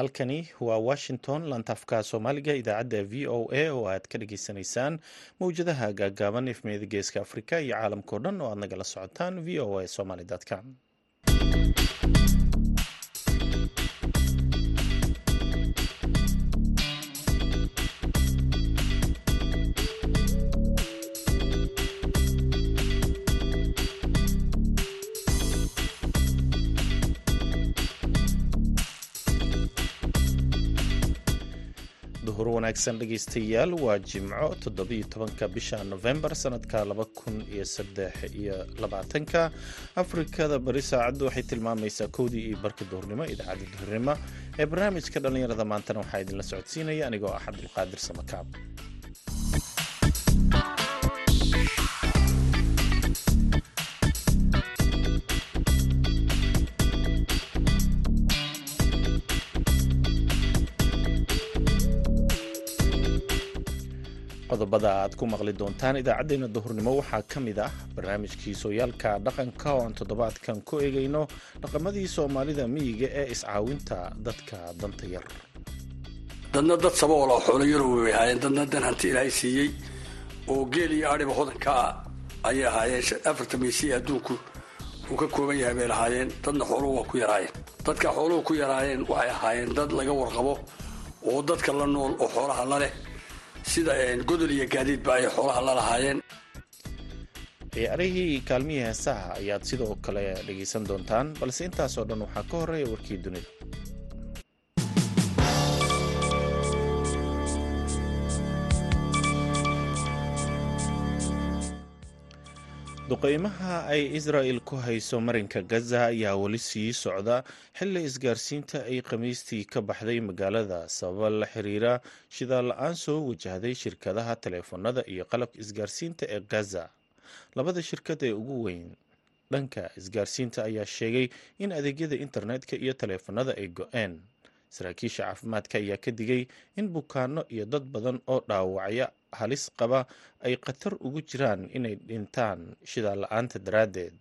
halkani waa washington lantafka soomaaliga idaacadda v o a oo aad ka dhageysanaysaan mowjadaha gaagaaban efmeeda geeska afrika iyo caalamkao dhan oo aad nagala socotaan v o a somaly com wanaagsan dhegaystayaal waa jimco toddobiyo tobanka bisha nofembar sanadka laba kun iyo saddex iyo labaatanka. Afrikada bari saacaddu waxay tilmaamaysaa kowdii iyo barka duhurnimo idaacadda duhurnimo ee barnaamijka dhallinyarada maantana waxaa idinla socodsiinaya anigoo ah cabdulqaadir samakaab qodobada aad ku maqli doontaan idaacaddeenna duhurnimo. Waxaa ka mid ah barnaamijkii sooyaalka dhaqanka oo aan toddobaadkan ku eegayno dhaqamadii soomaalida miyiga ee iscaawinta dadka danta yar. Dadna dad sabool oo xoolo yarow bay ahaayeen. Dadna dan hanti ilaahay siiyey oo geel iyo adhiba hodanka ah ayay ahaayeen. Afarta maysiya adduunku uu ka kooban yahay bay lahaayeen. Dadna xooluhu waa ku yaraayeen. Dadka xooluhu ku yaraayeen waxay ahaayeen dad laga warqabo oo dadka la nool oo xoolaha la leh sida godol iyo gaadiidba ay xoolaha la lahaayeen. Ciyaarihii kaalmihii heesaha ayaad sidoo kale dhegaysan doontaan balse intaasoo dhan waxaa ka horreeya warkii dunida duqeymaha ay israa'il ku hayso marinka gaza ayaa weli sii socda. Xilli isgaarsiinta ay khamiistii ka baxday magaalada sababa la xiriira shidaal la'aan soo wajahday shirkadaha taleefanada iyo qalabka isgaarsiinta ee gaza. Labada shirkad ee ugu weyn dhanka isgaarsiinta ayaa sheegay in adeegyada internetka iyo taleefanada ay go-een. Saraakiisha caafimaadka ayaa ka digay in bukaano iyo dad badan oo dhaawacya halis qaba ay khatar ugu jiraan inay dhintaan shidaal la'aanta daraaddeed.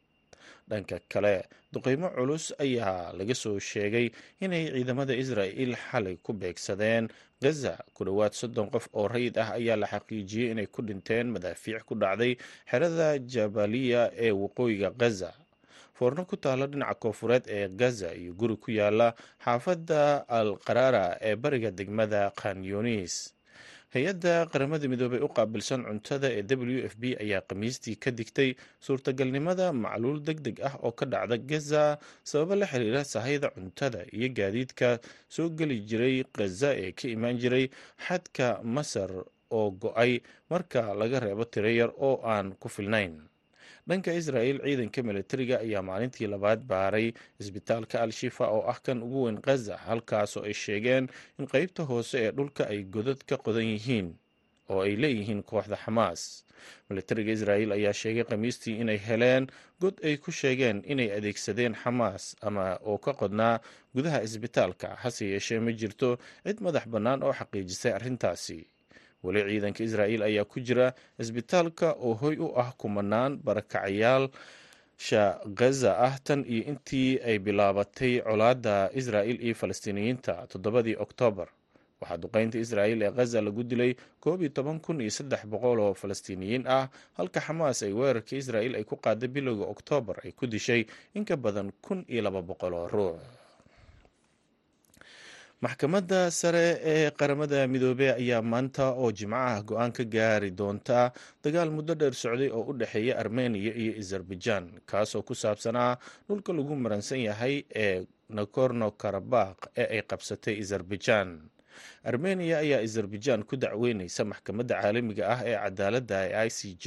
Dhanka kale duqeymo culus ayaa laga soo sheegay inay ciidamada israa'il xalay ku beegsadeen. Gaza ku dhowaad soddon qof oo rayid ah ayaa la xaqiijiyey inay ku dhinteen madaafiic ku dhacday xerada jabaliya ee waqooyiga gaza. Foorno ku taalo dhinaca koofureed ee gaza iyo guri ku yaalla xaafadda al qaraara ee bariga degmada khanyunis hay'adda qaramada midoobey u qaabilsan cuntada ee w f b ayaa khamiistii ka digtay suurtagalnimada macluul deg deg ah oo ka dhacda gaza sababo la xiriira sahayda cuntada iyo gaadiidka soo geli jiray khaza ee ka imaan jiray xadka masar oo go'ay marka laga reebo tiro yar oo aan ku filnayn dhanka israa'il ciidanka militariga ayaa maalintii labaad baaray isbitaalka al-shifa oo ah kan ugu weyn khaza halkaasoo ay sheegeen in qeybta hoose ee dhulka ay godad ka qodan yihiin oo ay leeyihiin kooxda xamaas militariga israa'il ayaa sheegay khamiistii inay heleen god ay ku sheegeen inay adeegsadeen xamaas ama oo ka qodnaa gudaha isbitaalka hase yeeshee ma jirto cid madax bannaan oo xaqiijisay arrintaasi weli ciidanka israa'il ayaa ku jira isbitaalka oo hoy u ah kumanaan barakacayaasha gaza ah tan iyo intii ay bilaabatay colaadda israa'il iyo falastiiniyiinta toddobadii oktoobar waxaa duqeynta israa'il ee khaza lagu dilay koob iyo toban kun iyo saddex boqol oo falastiiniyiin ah halka xamaas ay weerarka israa'il ay ku qaaday bilowga oktoobar ay ku dishay in ka badan kun iyo laba boqol oo ruux maxkamadda sare ee qaramada midoobey ayaa maanta oo jimco ah go'aan ka gaari doonta dagaal muddo dheer socday oo u dhexeeya armeniya iyo azerbaijan kaasoo ku saabsanaa dhulka lagu maransan yahay ee nakorno karabakh ee ay qabsatay azerbaijan armeniya ayaa azerbaijan ku dacweyneysa maxkamadda caalamiga ah ee cadaaladda ee i c j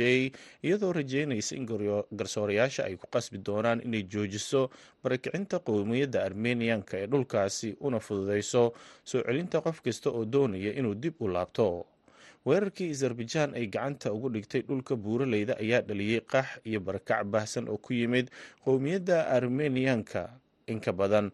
iyadoo rajeynaysa in garsoorayaasha ay ku qasbi doonaan inay joojiso barakicinta qowmiyadda armeniyanka ee dhulkaasi una fududeyso soo celinta qof kasta oo doonaya inuu dib u laabto. Weerarkii azerbaijan ay gacanta ugu dhigtay dhulka buuraleyda ayaa dhaliyey qax iyo barakac baahsan oo ku yimid qowmiyadda armeniyanka in ka badan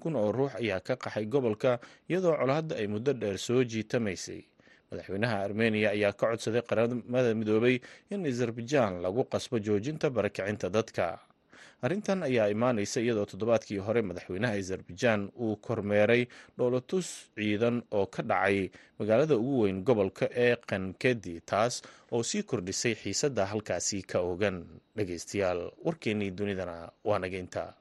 kun oo ruux ayaa ka qaxay gobolka iyadoo colaadda ay muddo dheer soo jiitamaysay. Madaxweynaha armeniya ayaa ka codsaday qaramada midoobay in azerbaijan lagu qasbo joojinta barakicinta dadka. Arrintan ayaa imaanaysa iyadoo toddobaadkii hore madaxweynaha azerbaijan uu kormeeray dhoolatus ciidan oo ka dhacay magaalada ugu weyn gobolka ee kankedi taas oo sii kordhisay xiisadda halkaasi ka ogan dhegeystayaal warkeennii dunidana waa naga intaa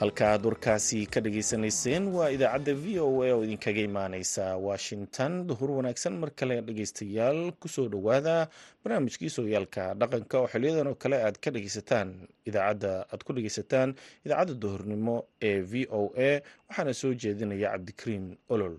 halka aad warkaasi ka dhageysanayseen waa idaacadda v o a oo idinkaga imaaneysa washington. Duhur wanaagsan mar kale dhegeystayaal ku soo dhowaada barnaamijkii sooyaalka dhaqanka oo xiliyadan oo kale aad ka dhegeysataan idaacadda aad ku dhegeysataan idaacadda duhurnimo ee v o a. Waxaana soo jeedinaya cabdikariin olol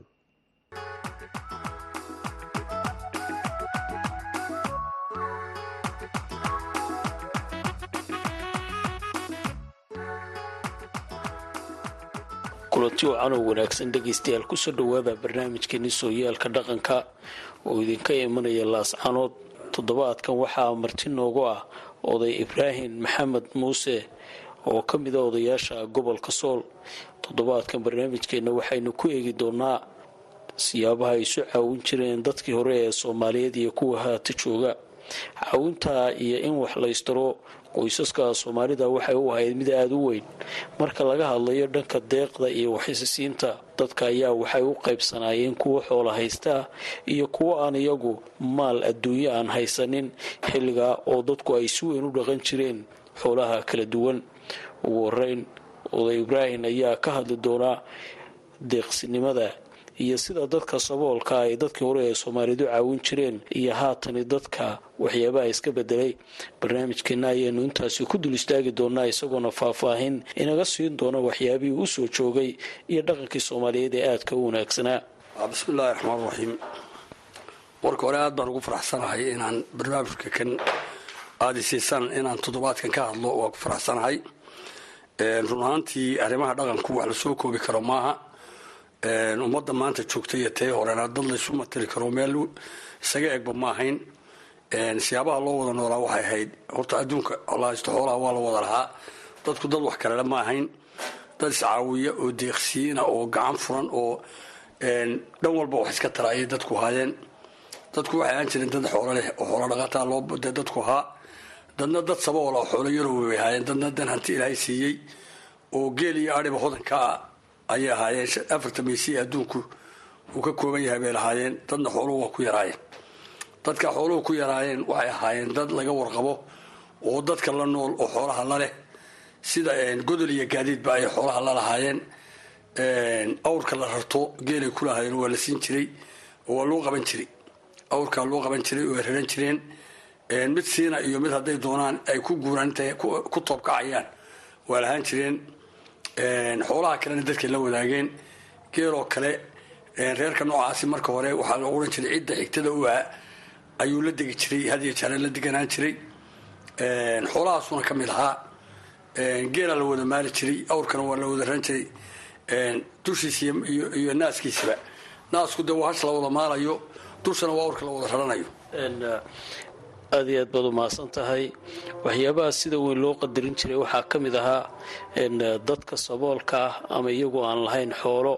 kulanti oo wanaagsan dhegaystayaal ku soo dhowaada barnaamijkeeni sooyaalka dhaqanka oo idinka imanaya laascanood toddobaadkan waxaa marti noogu ah oday ibraahim maxamed muuse oo ka mid a odayaasha gobolka sool. Toddobaadkan barnaamijkeenna waxaynu ku eegi doonaa siyaabaha ay isu caawin jireen dadkii hore ee soomaaliyeed iyo kuwa haata jooga caawintaa iyo in wax laystaro qoysaska soomaalida waxay u ahayd mid aada u weyn. Marka laga hadlayo dhanka deeqda iyo waxisisiinta dadka ayaa waxay u qaybsanaayeen kuwo xoola haystaa iyo kuwo aan iyagu maal adduunyo aan haysanin xilligaa oo dadku ay si weyn u dhaqan jireen xoolaha kala duwan. Ugu horeyn oday ibraahim ayaa ka hadli doonaa deeqsinimada iyo sida dadka saboolka ay dadkii hore ee soomaalidu caawin jireen iyo haatani dadka waxyaabaha iska bedelay barnaamijkeena ayaynu intaasi ku dul istaagi doonaa isagoona faahfaahin inaga siin doona waxyaabihii u soo joogay iyo dhaqankii soomaaliyeed ee aadka u wanaagsanaa. Bismillahi raxmaan raxiim marka hore aad baan ugu faraxsanahay inaan barnaamijka kan aada siisaan inaan toddobaadkan ka hadlo waa ku faraxsanahay. Run ahaantii arrimaha dhaqanku wax la soo koobi karo maaha ummadda maanta joogta iyo tee horena dad laysu matali karo meel isaga egba ma ahayn siyaabaha loo wada noolaa waxay ahayd horta adduunka lahaysto xoolaha waa la wada lahaa dadku dad wax kalele ma ahayn dad iscaawiya oo deeqsiina oo gacan furan oo dhan walba wax iska tara ayay dadku haayeen dadku waxay ahaan jireen dad xoolo leh oo xoolo dhaqataa loo de dadku haa dadna dad saboola oo xoolo yarow bay ahaayeen dadna dan hanti ilaahay siiyey oo geel iyo adhiba hodanka ah ayay ahaayeen afarta maysi adduunku uu ka kooban yahay bay lahaayeen. Dadna xooluhu waa ku yaraayeen. Dadka xooluhu ku yaraayeen waxay ahaayeen dad laga warqabo oo dadka la nool oo xoolaha la leh. Sida godol iyo gaadiidba ay xoolaha la lahaayeen. Awrka la rarto geelay ku lahaayeen waa la siin jiray oo waa loo qaban jiray. Awrkaa loo qaban jiray oo ay raran jireen. Mid siina iyo mid hadday doonaan ay ku guuraan intay ku toobkacayaan waa lahaan jireen xoolaha kalena dadkay la wadaageen. Geeloo kale reerka noocaasi marka hore waxaa la ohan jiray cidda xigtada u ah. Ayuu la degi jiray hadiyo jeere la deganaan jiray. Xoolahaasuna ka mid ahaa. Geelaa la wada maali jiray awrkana waa la wada ran jiray. Dushiisa iyo naaskiisaba naasku dee waa hash la wada maalayo dushana waa awrka la wada raranayo aad iyo aad baad u mahadsan tahay. Waxyaabaha sida weyn loo qadarin jiray waxaa ka mid ahaa dadka saboolka ah ama iyagoo aan lahayn xoolo.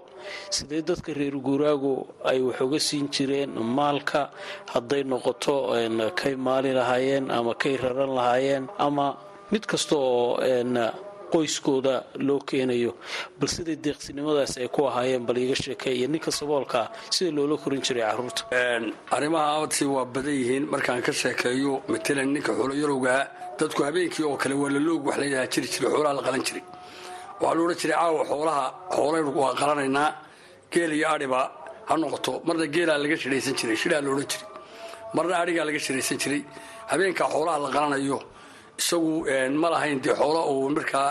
Sidee dadka reer guuraagu ay wax uga siin jireen maalka hadday noqoto kay maali lahaayeen ama kay raran lahaayeen ama mid kasta oo qoyskooda loo keenayo bal siday deeqsinimadaas ay ku ahaayeen bal iiga sheekeeya ninka saboolkaa sida loola korin jiray carruurta arrimaha aadsi waa badan yihiin. Markaan ka sheekeeyo matalan ninka xoolo yarowgaa dadku habeenkii oo kale waa laloog wax layidhaha jiri jiray xoolaha la qalan jiray. Waxaa lo odhan jiray caawa xoolaha xoolaynu waa qalanaynaa geel iyo adhiba ha noqoto. Marna geelaa laga shidhaysan jiray shidhaa la odhan jiray. Marna adhigaa laga shidhaysan jiray. Habeenkaa xoolaha la qalanayo isagu ma lahayn dee xoola uu markaa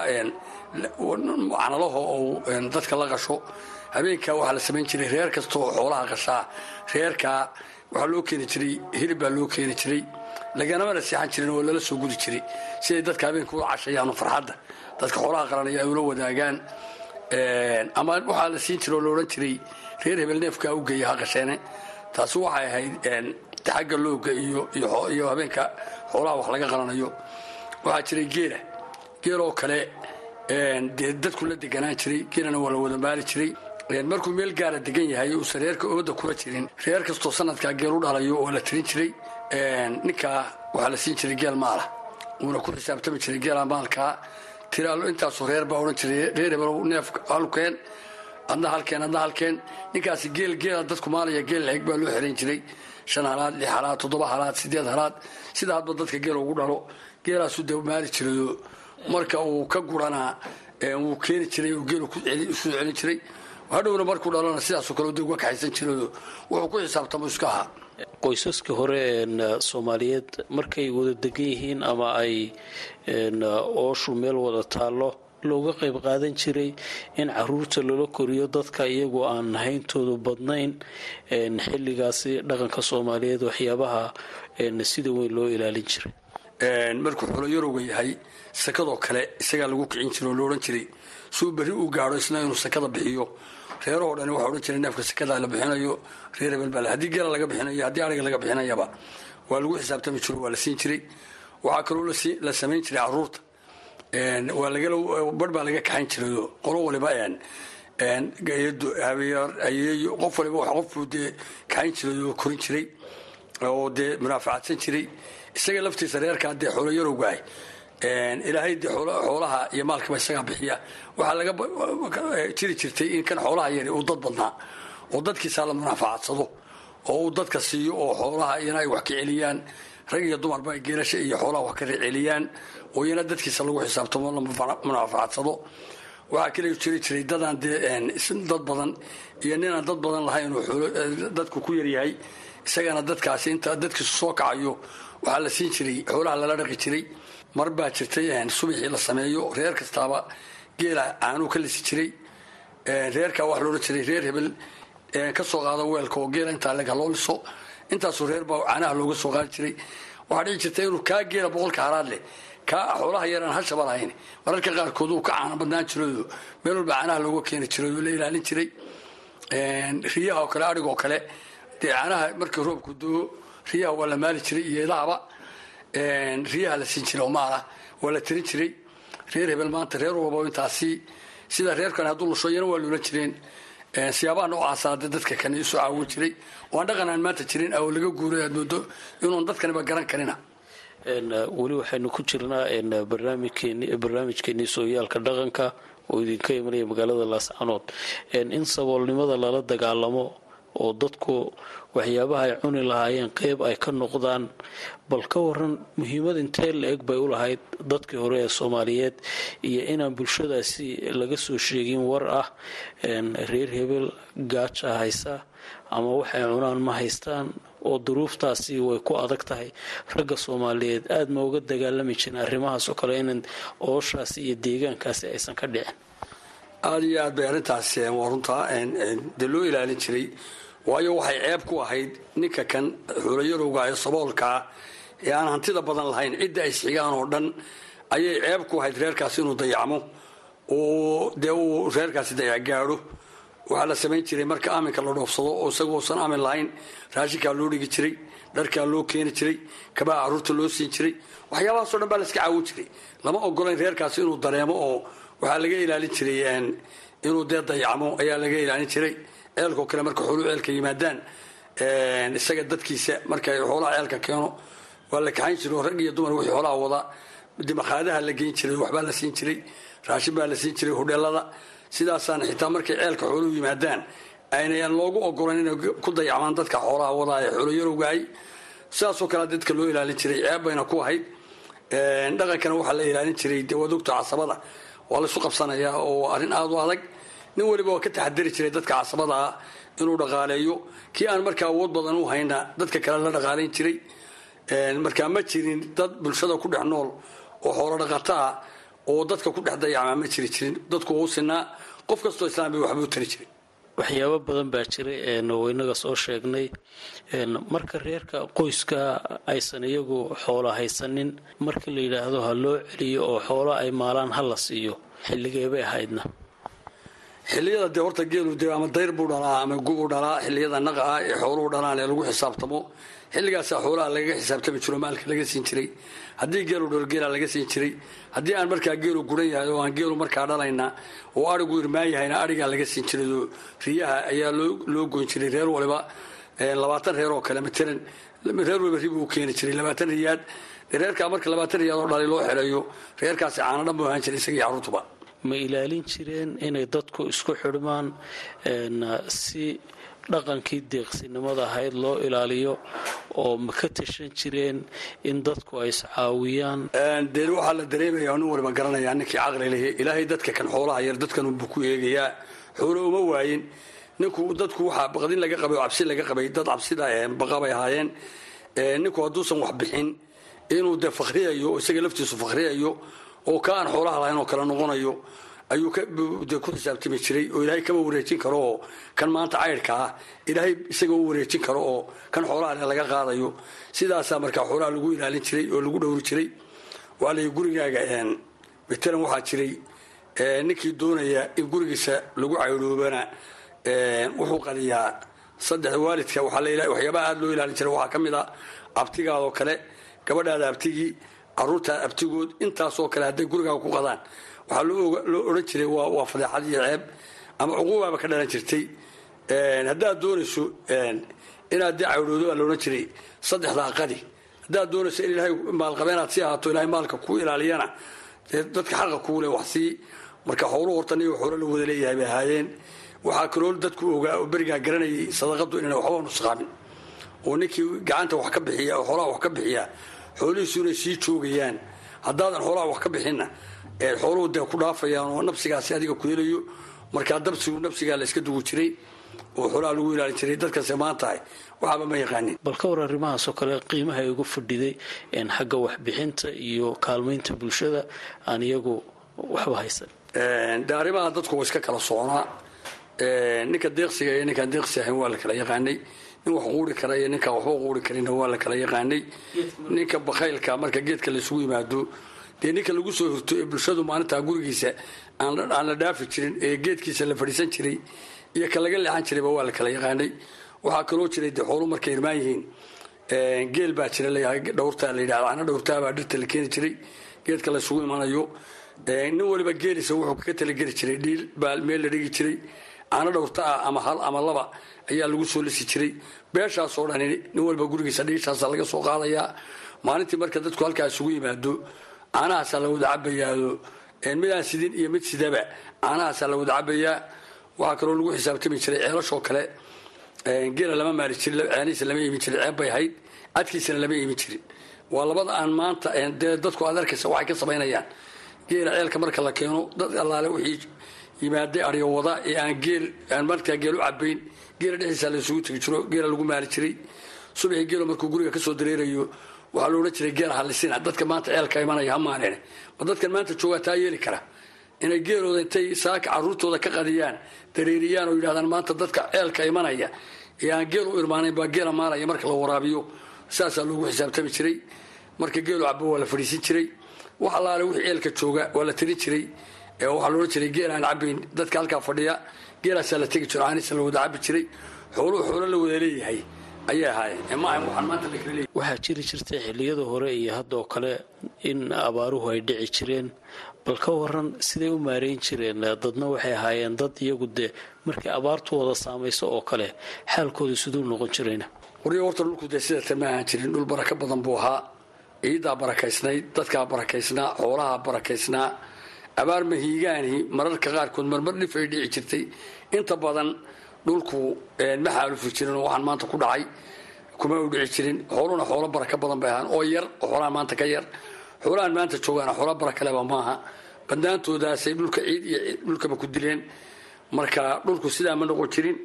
canalaho uu dadka la qasho. Habeenkaa waxaa la samayn jiray reer kasta oo xoolaha qashaa. Reerkaa waxaa loo keeni jiray hilib baa loo keeni jiray. Laganamana seexan jirin oo lala soo gudi jiray. Siday dadka habeenka ula cashayaano farxadda. Dadka xoolaha qalanaya ay ula wadaagaan. Ama waxaa la siin jira oo la odhan jiray reer hebel neefkaa u geeya ha qasheene. Taasi waxay ahayd xagga looga iyo habeenka xoolaha wax laga qalanayo waxaa jiray geela. Geeloo kale dee dadku la deganaan jiray geelana waa la wada maali jiray. Markuu meel gaara degan yahay uusan reerka ooda kula jirin. Reer kastoo sanadkaa geel u dhalayo waa la tirin jiray ninkaa waxaa la siin jiray geel maala wuuna ku xisaabtami jiray geela maalkaa tiraalo intaasoo reer baa odhan jiray reer neef halkeen adna halkeen adna halkeen. Ninkaasi geel geela dadku maalaya geel leeg baa loo xiran jiray. Shan halaad lix halaad toddoba halaad sideed halaad. Sida dadka geel ugu dhalo geelaasuu de maali jirayo marka uu ka guranaa wuu keeni jiray oo geel isu celin jiray. Hadhowna markuu dhalana sidaasoo kale de uga kaxaysan jirayo wuxuu ku xisaabtamo iska ahaa qoysaska hore soomaaliyeed markay wada degan yihiin ama ay ooshu meel wada taallo looga qayb qaadan jiray in carruurta lala koriyo dadka iyagoo aan hayntoodu badnayn. Xilligaasi dhaqanka soomaaliyeed waxyaabaha sida weyn loo ilaalin jiray markuu xulo yarowga yahay sakadoo kale isagaa lagu kicin jira oo laodhan jiray. Suu berri uu gaadho isna inuu sakada bixiyo. Reerahoo dhani waxaa odhan jiray neefka sakada la bixinayo. Reer hebel baa haddii geela laga bixinayo haddii ariga laga bixinayaba waa lagu xisaabtami jiro waa la siin jiray. Waxaa kaloo la samayn jiray carruurta bar baa laga kaxayn jirayo qolo waliba qof waliba qofbuu dee kaxayn jiray oo korin jiray oo dee munaafacadsan jiray isaga laftiisa reerkaa dee xoolo yarowgaah ilaahay dee xoolaha iyo maalkaba isagaa bixiya. Waxaa laga jiri jirtay in kan xoolaha yari uu dad badnaa oo dadkiisaa la munaafacadsado oo uu dadka siiyo oo xoolaha iyana ay wax ka celiyaan. Rag iyo dumarba geelasha iyo xoolaha wax ka celiyaan oo iyana dadkiisa lagu xisaabtamo la munaafacadsado. Waxaa kale jiri jiray dadaan dee dad badan iyo ninaan dad badan lahayn dadku ku yaryahay. Isagana dadkaasi inta dadkiisu soo kacayo waxaa la siin jiray xoolaha lala dhaqi jiray. Mar baa jirtay subaxii la sameeyo reer kastaaba geela caanuu ka lisi jiray. Reerkaa wax loodhan jiray reer hebel ka soo qaada weelka oo geela intaa leg haloo liso intaasoo reer baa caanaha looga soo qaadi jiray. Waxaa dhici jirta inuu kaa geela boqolka halaad leh. Kaa xoolaha yaraan hashaba lahayn mararka qaarkood uu ka caana badnaan jirayo meel walba caanaha looga keeni jiray oo la ilaalin jiray. Riyaha oo kale adhigoo kale. Dee caanaha markii roobku doo riyaha waa la maali jiray iyo idahaba riyaha la siin jiray oo waa la tirin jiray reer hebel maanta reer walba intaasi sida reerkan hadduu lusho iyana waa loolan jireen siyaabaha noocaasa de dadka kani isu caawin jiray oo aan maanta jirin oo laga guuray aad moodo inuun dadkaniba garan karina. Weli waxaynu ku jirnaa barnaamijkeenii sooyaalka dhaqanka oo idinka imanaya magaalada laascanood in saboolnimada lala dagaalamo oo dadku waxyaabaha ay cuni lahaayeen qeyb ay ka noqdaan bal ka waran muhiimad intee la-eg bay u lahayd dadkii hore ee soomaaliyeed iyo inaan bulshadaasi laga soo sheegin war ah reer hebel gaaja haysa ama waxay cunaan ma haystaan oo duruuftaasi way ku adag tahay. Ragga soomaaliyeed aada ma uga dagaalami jirin arrimahaas oo kale inan ooshaasi iyo deegaankaasi aysan ka dhicin. Aada iyo aad bay arrintaas waa runtaa dee loo ilaalin jiray waayo waxay ceeb ku ahayd ninka kan xuulayarowga ee saboolkaa ee aan hantida badan lahayn. Cidda ay isxigaan oo dhan ayay ceeb ku ahayd reerkaasi inuu dayacmo. Oo dee uu reerkaasi dayacgaadho waxaa la samayn jiray marka aaminka la dhoofsado oo isagoosan aamin lahayn. Raashinkaa loo dhigi jiray dharkaa loo keeni jiray kabaha carruurta loo siin jiray. Waxyaabahaasoo dhan baa la iska caawin jiray. Lama ogolayn reerkaasi inuu dareemo oo waxaa laga ilaalin jiray inuu dee dayacmo ayaa laga ilaalin jiray ceelkao kale marka xooluu ceelka yimaadaan isaga dadkiisa markay xoolaha ceelka keeno waa la kaxayn jiray oo rag iyo dumar wixii xoolaha wada dimakhaadaha la geyn jiray waxbaa la siin jiray raashin baa la siin jiray hodheelada sidaasaana xitaa markay ceelka xooluhu yimaadaan aynayaan loogu ogolan inay ku dayacmaan dadka xoolaha wadaa ee xoolo yarowgahay sidaasoo kale dadka loo ilaalin jiray ceeb bayna ku ahayd dhaqankana waxaa la ilaalin jiray dee casabada. Waa laysu qabsanayaa oo arrin aada u adag nin waliba waa ka taxadari jiray dadka casabada ah inuu dhaqaaleeyo. Kii aan markaa awood badan u hayna dadka kale la dhaqaalayn jiray. Markaa ma jirin dad bulshada ku dhex nool oo xoolo dhaqata ah oo dadka ku dhex dayacmaa ma jiri jirin. Dadku sinaa qof kastoo islaam waxbuu tari jiray waxyaabo badan baa jiray oo inaga soo sheegnay. Marka reerka qoyska aysan iyagu xoolo haysanin marka la yidhaahdo ha loo celiyo oo xoolo ay maalaan ha la siiyo xilligee bay ahaydna xilliyada dee horta geelu dee ama dayr buu dhalaa ama gubuu dhalaa xilliyada naqa ah ee xooluhu dhalaan ee lagu xisaabtamo xilligaasaa xoolaha lagaga xisaabtami jiro maalka laga siin jiray. Haddii geelu dhalo geela laga siin jiray haddii aan markaa geelu guran yahay oo aan geelu markaa dhalayna oo arigu irmaan yahayna arigaa laga siin jiray oo riyaha ayaa loo goyn jiray reer waliba labaatan reer oo kale matalan reer waliba ri buu keeni jiray labaatan riyaad. Reerkaa marka labaatan riyaad oo dhalay loo xeleeyo reerkaasi caana dhan buu ahaan jiray isagii carruurtuba ma ilaalin jireen inay dadku isku xidhmaan si dhaqankii deeqsinimada ahayd loo ilaaliyo oo ma ka tashan jireen in dadku ay iscaawiyaan? Dee waxaa la dareemaya nin waliba garanayaa ninkii caqli lehi ilaahay dadka kan xoolaha yar dadkanunbuu ku eegayaa. Xoolo uma waayin ninku dadku waxaa baqdin laga qabay oo cabsi laga qabay dad cabsida baqa ahaayeen. Ninku hadduusan wax bixin inuu dee fakhriyayo isaga laftiisu fakhriyayo oo ka aan xoolaha lahayn oo kale noqonayo ayuu ku xisaabtami jiray oo ilaahay kama wareejin karo oo kan maanta caydhka ah ilaahay isaga u wareejin karo oo kan xoolaha le laga qaadayo. Sidaasaa markaa xoolaha lagu ilaalin jiray oo lagu dhowri jiray. Waa lay gurigaaga matalan waxaa jiray ninkii doonaya in gurigiisa lagu caydhoobana wuxuu qadiyaa saddex waalidka. Waxyaabaha aada loo ilaalin jiray waxaa ka mid a abtigaadoo kale gabadhaada abtigii caruurtaada abtigood intaasoo kale hadday gurigaaga ku qadaan. Waxaa loo odhan jiray waa fadeexad iyo ceeb ama cuquubaaba ka dhalan jirtay. Haddaad doonayso inaad dee caydhoodo baa laodhan jiray saddexdaa qadi haddaad doonayso in ilaahay maalqabeenaad sii ahaato ilahay maalka kuu ilaaliyana dadka xaqa kuule wax sii. Marka xooluhu horta niyo xoolo la wada leeyahay bay ahaayeen. Waxaa kaloo dadku ogaa oo berigaa garanayay sadaqadu inayna waxba nusqaamin oo ninkii gacanta wax ka bixiya oo xoolaha wax ka bixiya xoolihiisu inay sii joogayaan. Haddaadan xoolaha wax ka bixinna xooluhu dee ku dhaafayaan oo nabsigaasi adiga ku helayo markaa dabsigu nabsigaa la iska dugu jiray oo xoolaha lagu ilaalin jiray dadkase maantahay waxaaba ma yaqaanin bal ka war arrimahaasoo kale qiimaha ay ugu fadhiday xagga waxbixinta iyo kaalmaynta bulshada aan iyagu waxba haysan. De arrimaha dadku waa iska kala soconaa. Ninka deeqsiga iyo ninkaan deeqsi ahayn waa la kala yaqaanay nin wax quuri kara iyo ninkaan waxba quuri karinna waa la kala yaqaanay. Ninka bakaylka marka geedka laysugu yimaado dee ninka lagu soo hirto ee bulshadu maalintaa gurigiisa aan la dhaafi jirin ee geedkiisa la fadhiisan jiray iyo ka laga leexan jirayba waa la kala yaqaanay. Waxaa kaloo jiray dee xoolu markay irmaan yihiin geel baa jira layahay dhowrtaa la yidhahda ana dhowrtaabaa dhirta la keeni jiray geedka laysugu imanayo nin waliba geelisa wuxuu kaga talageli jiray dhiil baa meel la dhigi jiray caano dhowrta ah ama hal ama laba ayaa lagu soo lisi jiray. Beeshaasoo dhan nin waliba gurigiisa dhiishaasa laga soo qaadayaa maalintii marka dadku halkaa isugu yimaado caanahaasaa la wada cabayaado midaan sidin iyo mid sidaba caanahaasaa la wada cabayaa waxaa kaloo lagu xisaabtami jiray ceelashoo kale. Geela lama maali jirin ceenihiisa lama iibin jirin ceeb bay ahayd. Cadkiisana lama iibin jirin. Waa labada aan maanta dee dadku aad arkaysa waxay ka samaynayaan. Geela ceelka marka la keeno dad allaale wixii yimaaday aryo wada ee aan geel aan markaa geel u cabayn geela dhexdiisa la isugu tegi jiro geela lagu maali jiray. Subaxii geelo markuu guriga ka soo dareerayo waxaa la odhan jiray geela halisina dadka maanta ceelka imanaya ha maaleen ma dadkan maanta joogaa taa yeeli kara. Inay geelooda intay saaka caruurtooda ka qadiyaan dareeriyaan oo yidhahdaan maanta dadka ceelka imanaya. Ee aan geel u irmaanayn baa geela maalaya marka la waraabiyo. Saasaa loogu xisaabtami jiray. Marka geelu cabo waa la fadhiisin jiray. Wax allaale wixii ceelka jooga waa la tirin jiray waxaa loodhan jiray geel aan cabayn dadka halkaa fadhiya geelaasaa la tegi jiro caaniisa la wada cabi jiray. Xooluhu xoolo la wada leeyahay. Ayay ahaayeen. Ma ahan waxaan maanta la kala leeyahay. Waxaa jiri jirtay xilliyada hore iyo haddoo kale in abaaruhu ay dhici jireen. Bal ka waran siday u maareyn jireen. Dadna waxay ahaayeen dad iyagu dee markay abaartu wada saamayso oo kale xaalkooda siduu noqon jirayna. Waryo horta dhulku dee sidata ma ahaan jirin. Dhul barako badan buu ahaa. Ciiddaa barakaysnayd dadkaa barakaysnaa xoolahaa barakaysnaa abaar mahiigaani mararka qaarkood marmar dhif ay dhici jirtay. Inta badan dhulku ma xaalufi jirin oo waxaan maanta ku dhacay kuma u dhici jirin. Xooluna xoolo baraka badan bay ahaan oo yar oo xoolahan maanta ka yar. Xoolahan maanta joogaana xoolo barakaleba maaha. Banaantoodaasay dhulka ciid iyo dhulkaba ku dileen. Marka dhulku sidaa ma noqon jirin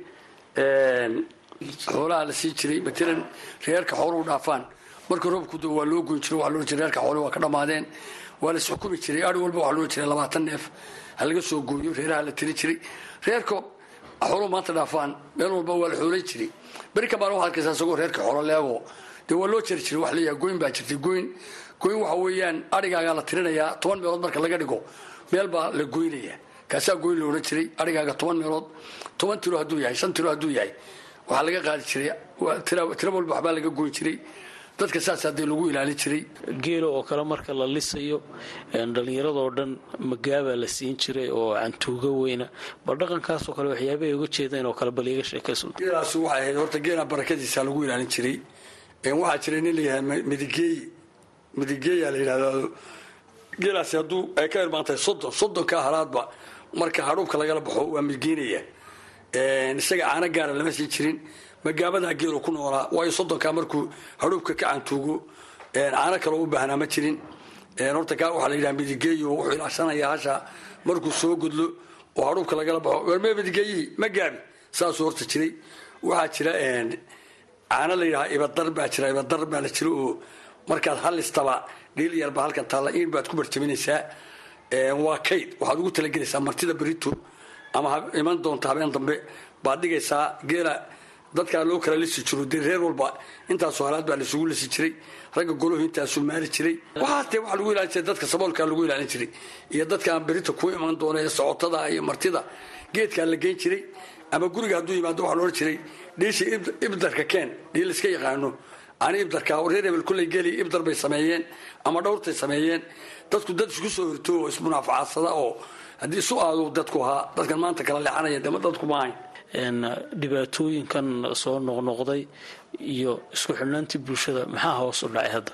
xoolaha la sii jiray matalan reerka xooluhu dhaafaan. Marka roobku waa loo goyn jiray waa loo jiray. Reerka xooluhu waa ka dhammaadeen waa la isxukumi jiray ari walba waxaa loo jiray labaatan neef. Ha laga soo gooyo reeraha la tiri jiray. Reerka xooluhu maanta dhaafaan meel walba waa la xoolayn jiray. Beri kabaan waxaa arkaysaa isagoo reerka xoolo leego. Dee waa loo jari jiray wax leeyahay goyn baa jirtay goyn. Goyn waxa weeyaan arigaagaa la tirinayaa toban meelood marka laga dhigo meel baa la goynaya kaasaa goyn la odhan jiray arigaaga toban meelood. Toban tiro hadduu yahay shan tiro hadduu yahay. Waxaa laga qaadi jiray tiro walba waxbaa laga goyn jiray dadka saas haddee lagu ilaalin jiray. Geela oo kale marka la lisayo dhallinyaradoo dhan magaabaa la siin jiray oo cantuuga weyna. Bal dhaqankaasoo kale waxyaabahay uga jeedeen oo kale bal iiga sheekayso. Geelaas waxay ahayd horta geela barakadiisa lagu ilaalin jiray. Waxaa jiray nin la yihahda midigeey midigeeyaa la yidhahdo geelaasi hadduu ay ka irmaantahay soddon soddonkaa halaadba marka hadhuubka lagala baxo waa midgeynaya isaga caano gaara lama sii jirin magaabadaa geelu ku noolaa. Waayo soddonkaa markuu hadhuubka ka cantuugo caano kaloo u baahnaa ma jirin. Horta kaa waxaa la yidhaha midigeeyo wuxuu ilaashanayaa hasha markuu soo gudlo oo hadhuubka lagala baxo. Warmee midigeeyihii ma gaabi saasuu horta jiray. Waxaa jira caano la yidhaha ibadar baa jira ibadar baa la jira oo markaad halistaba dhiil yarba halkan taalla in baad ku barjaminaysaa. Waa kayd. Waxaad ugu talagelaysaa martida berito ama iman doonta habeen dambe. Baad dhigaysaa geela dadkaa loo kala lisi jiro dee reer walba intaasoo halaad baa laisugu lisi jiray ragga goluhu intaasuu maali jiray. Waxaatee waxaa lagu ilaalin jiray dadka saboolkaa lagu ilaalin jiray iyo dadkaan berito ku iman doona ee socotada iyo martida geedkaa la geyn jiray ama guriga hadduu yimaado waxaa loodhan jiray dhiisha ibdarka keen dhiil iska yaqaano. Ani ibdarka reer hebel kulley geli ibdar bay sameeyeen ama dhowrtay sameeyeen. Dadku dad isku soo horto oo ismunaafacadsada oo haddii isu aadu dadku ahaa dadkan maanta kala leexanaya dema dadku maahayn dhibaatooyinkan soo noqnoqday iyo isku xidhnaantii bulshada maxaa hoos u dhacay hadda?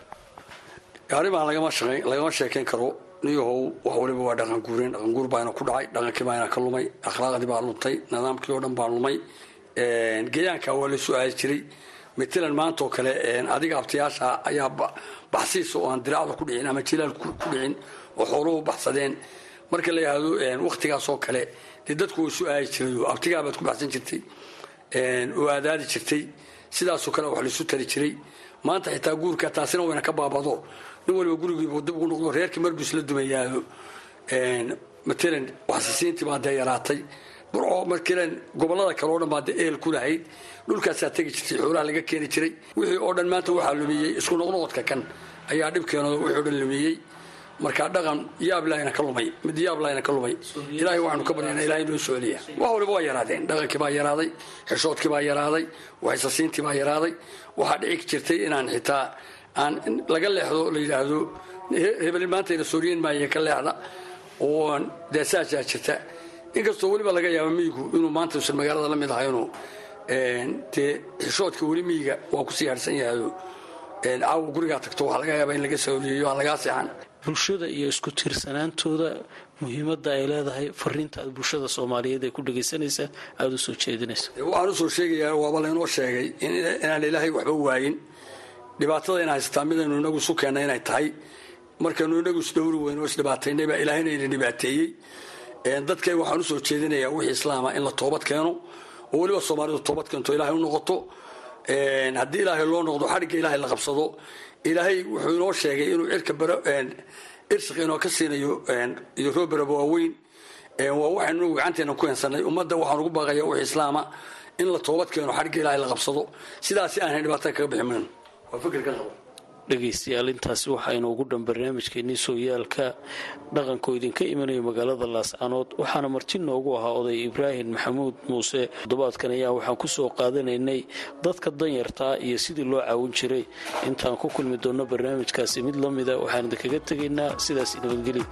Arrimaan lagama sheekayn karo. Niyahow wax waliba waa dhaqan guureen dhaqan guur baana ku dhacay. Dhaqankii baana ka lumay. Akhlaaqdii baa luntay. Nidaamkii oo dhan baa lumay. Geeyaanka waa la su'aali jiray. Matalan maantaoo kale adiga abtayaasha ayaa baxsiisa oo aan diracda ku dhicin ama jilaal ku dhicin oo xooluhu baxsadeen. Marka la yidhaahdo wakhtigaasoo kale dee dadku way su'aali jiray abtigaabaad ku baxsan jirtay. Oo aadaadi jirtay. Sidaasoo kale wax laisu tari jiray. Maanta xitaa guurka taasina wayna ka baabado. Nin waliba gurigiibu dib ugu noqdo reerkii marbuu isla dumayaado matalan waxsisiintii baa dee yaraatay. Burco markilen gobollada kale oo dhan baa dee ehel ku lahayd dhulkaasaa tegi jirtay xoolaha laga keeni jiray. Wixii oo dhan maanta waxaa lumiyey isku noqnoqodka kan ayaa dhibkeenooda wixii o dhan lumiyey markaa dhaqan yaablahayna ka lumay. Mid yaablahayna ka lumay. Ilaahay waxaanu ka baryana ilahay noo soo celiya wax waliba waa yaraadeen. Dhaqankii baa yaraaday xeshoodkii baa yaraaday waxsasiintii baa yaraaday. Waxaa dhici jirtay inaan xitaa aan laga leexdo la yidhaahdo hebel maantayna sooriyen maaye ka leexda oo dee saasaa jirta. Inkastoo weliba laga yaaba miyigu inuu maanta usan magaalada la mid ahayno dee xishoodka weli miyiga waa ku sii harsan yahayo caawa gurigaa tagto waxaa laga yaaba in laga saoriyeeyo aan lagaa seexan bulshada iyo isku tiirsanaantooda muhiimadda ay leedahay fariinta aad bulshada soomaaliyeed ay ku dhagaysanaysaa aada u jeedinaysa waxaan u soo sheegayaa waaba laynoo sheegay inaan ilaahay waxba waayin. Dhibaatada ina haysataa midaynu inagu isu keenna inay tahay. Markaynu inagu isdhowri weyno isdhibaataynay baa ilaahayna ina dhibaateeyey. Dadkay waxaan u soo jeedinayaa wixii islaama in la toobad keeno oo weliba soomaalidu toobad keento ilaahay u noqoto. Haddii ilaahay loo noqdo xadhigga ilaahay la qabsado ilaahay wuxuu inoo sheegay inuu irsiq inoo ka siinayo iyo rooberaba waaweyn. Waa waxaynu gacanteena ku heensanay. Ummadda waxaan ugu baaqaya wixii islaama in la toobad keeno xadhigga ilaahay la qabsado. Sidaasi aanay dhibaatada kaga bixi mayno waa fikirkan. qaba dhegaystayaal intaasi waxaynu ugu dhan barnaamijkeenii sooyaalka dhaqanko idinka imanayo magaalada laascanood waxaana marti noogu ahaa oday ibraahim maxamuud muuse. Toddobaadkan ayaa waxaan ku soo qaadanaynay dadka danyartaa iyo sidii loo caawin jiray. Intaan ku kulmi doonno barnaamijkaasi mid la mida waxaan idinkaga tegaynaa sidaas nabadgelya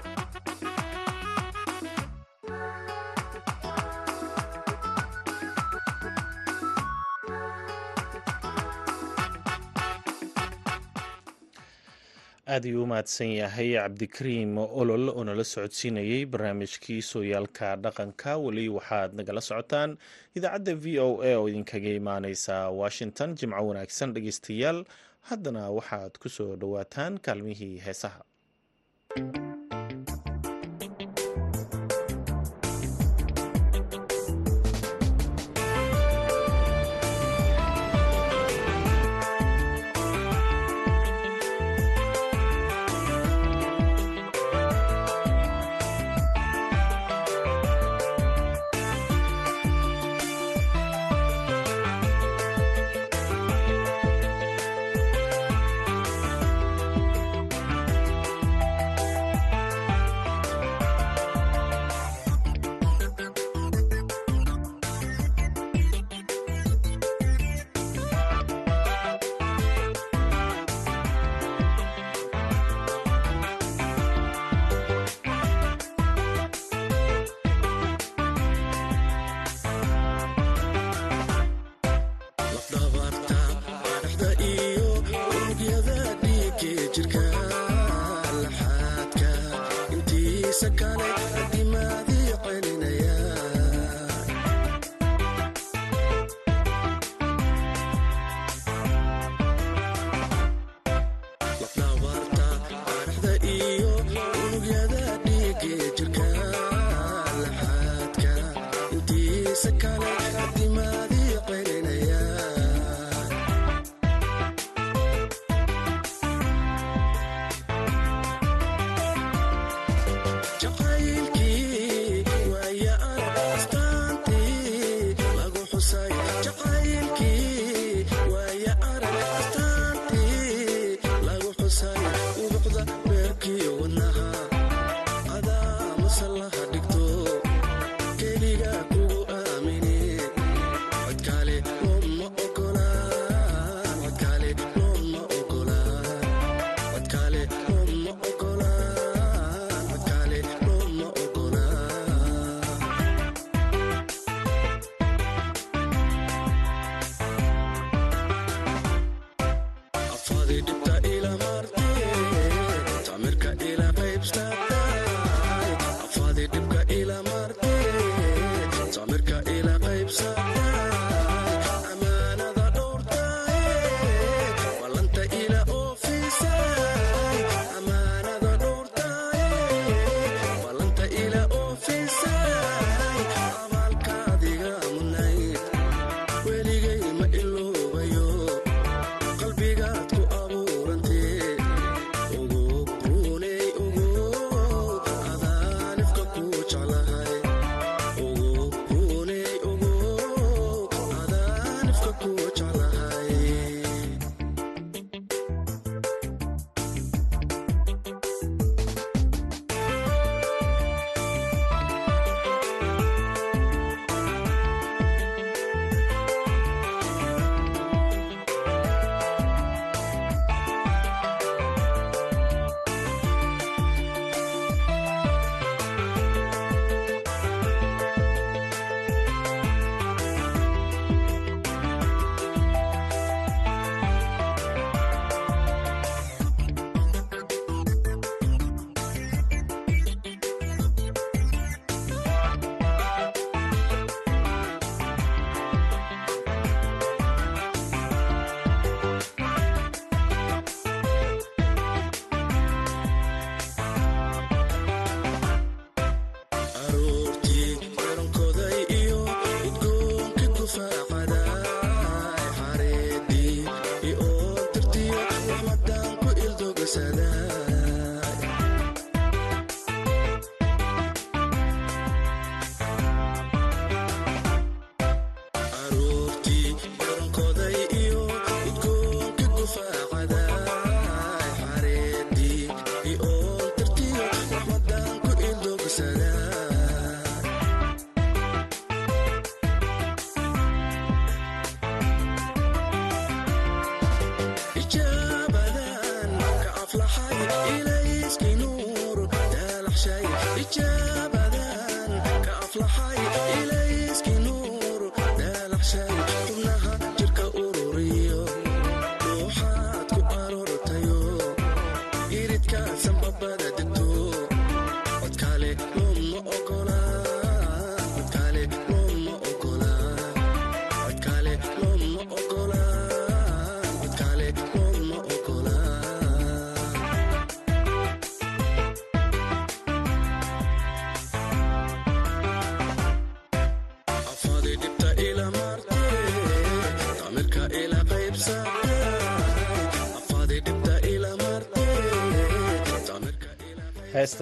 aad ayuu u mahadsan yahay cabdikariim olol oo nala socodsiinayey barnaamijkii sooyaalka dhaqanka. Weli waxaad nagala socotaan idaacadda v o a oo idinkaga imaaneysa washington jimco wanaagsan dhegeystayaal. Haddana waxaad ku soo dhowaataan kaalmihii heesaha Thank you.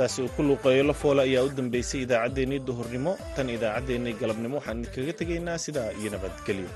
Heestaasi uu ku luuqeeyo lafoole ayaa u dambeysay idaacaddeenii duhurnimo tan idaacaddeenii galabnimo waxaan idinkaga tegaynaa sidaa iyo nabadgelyo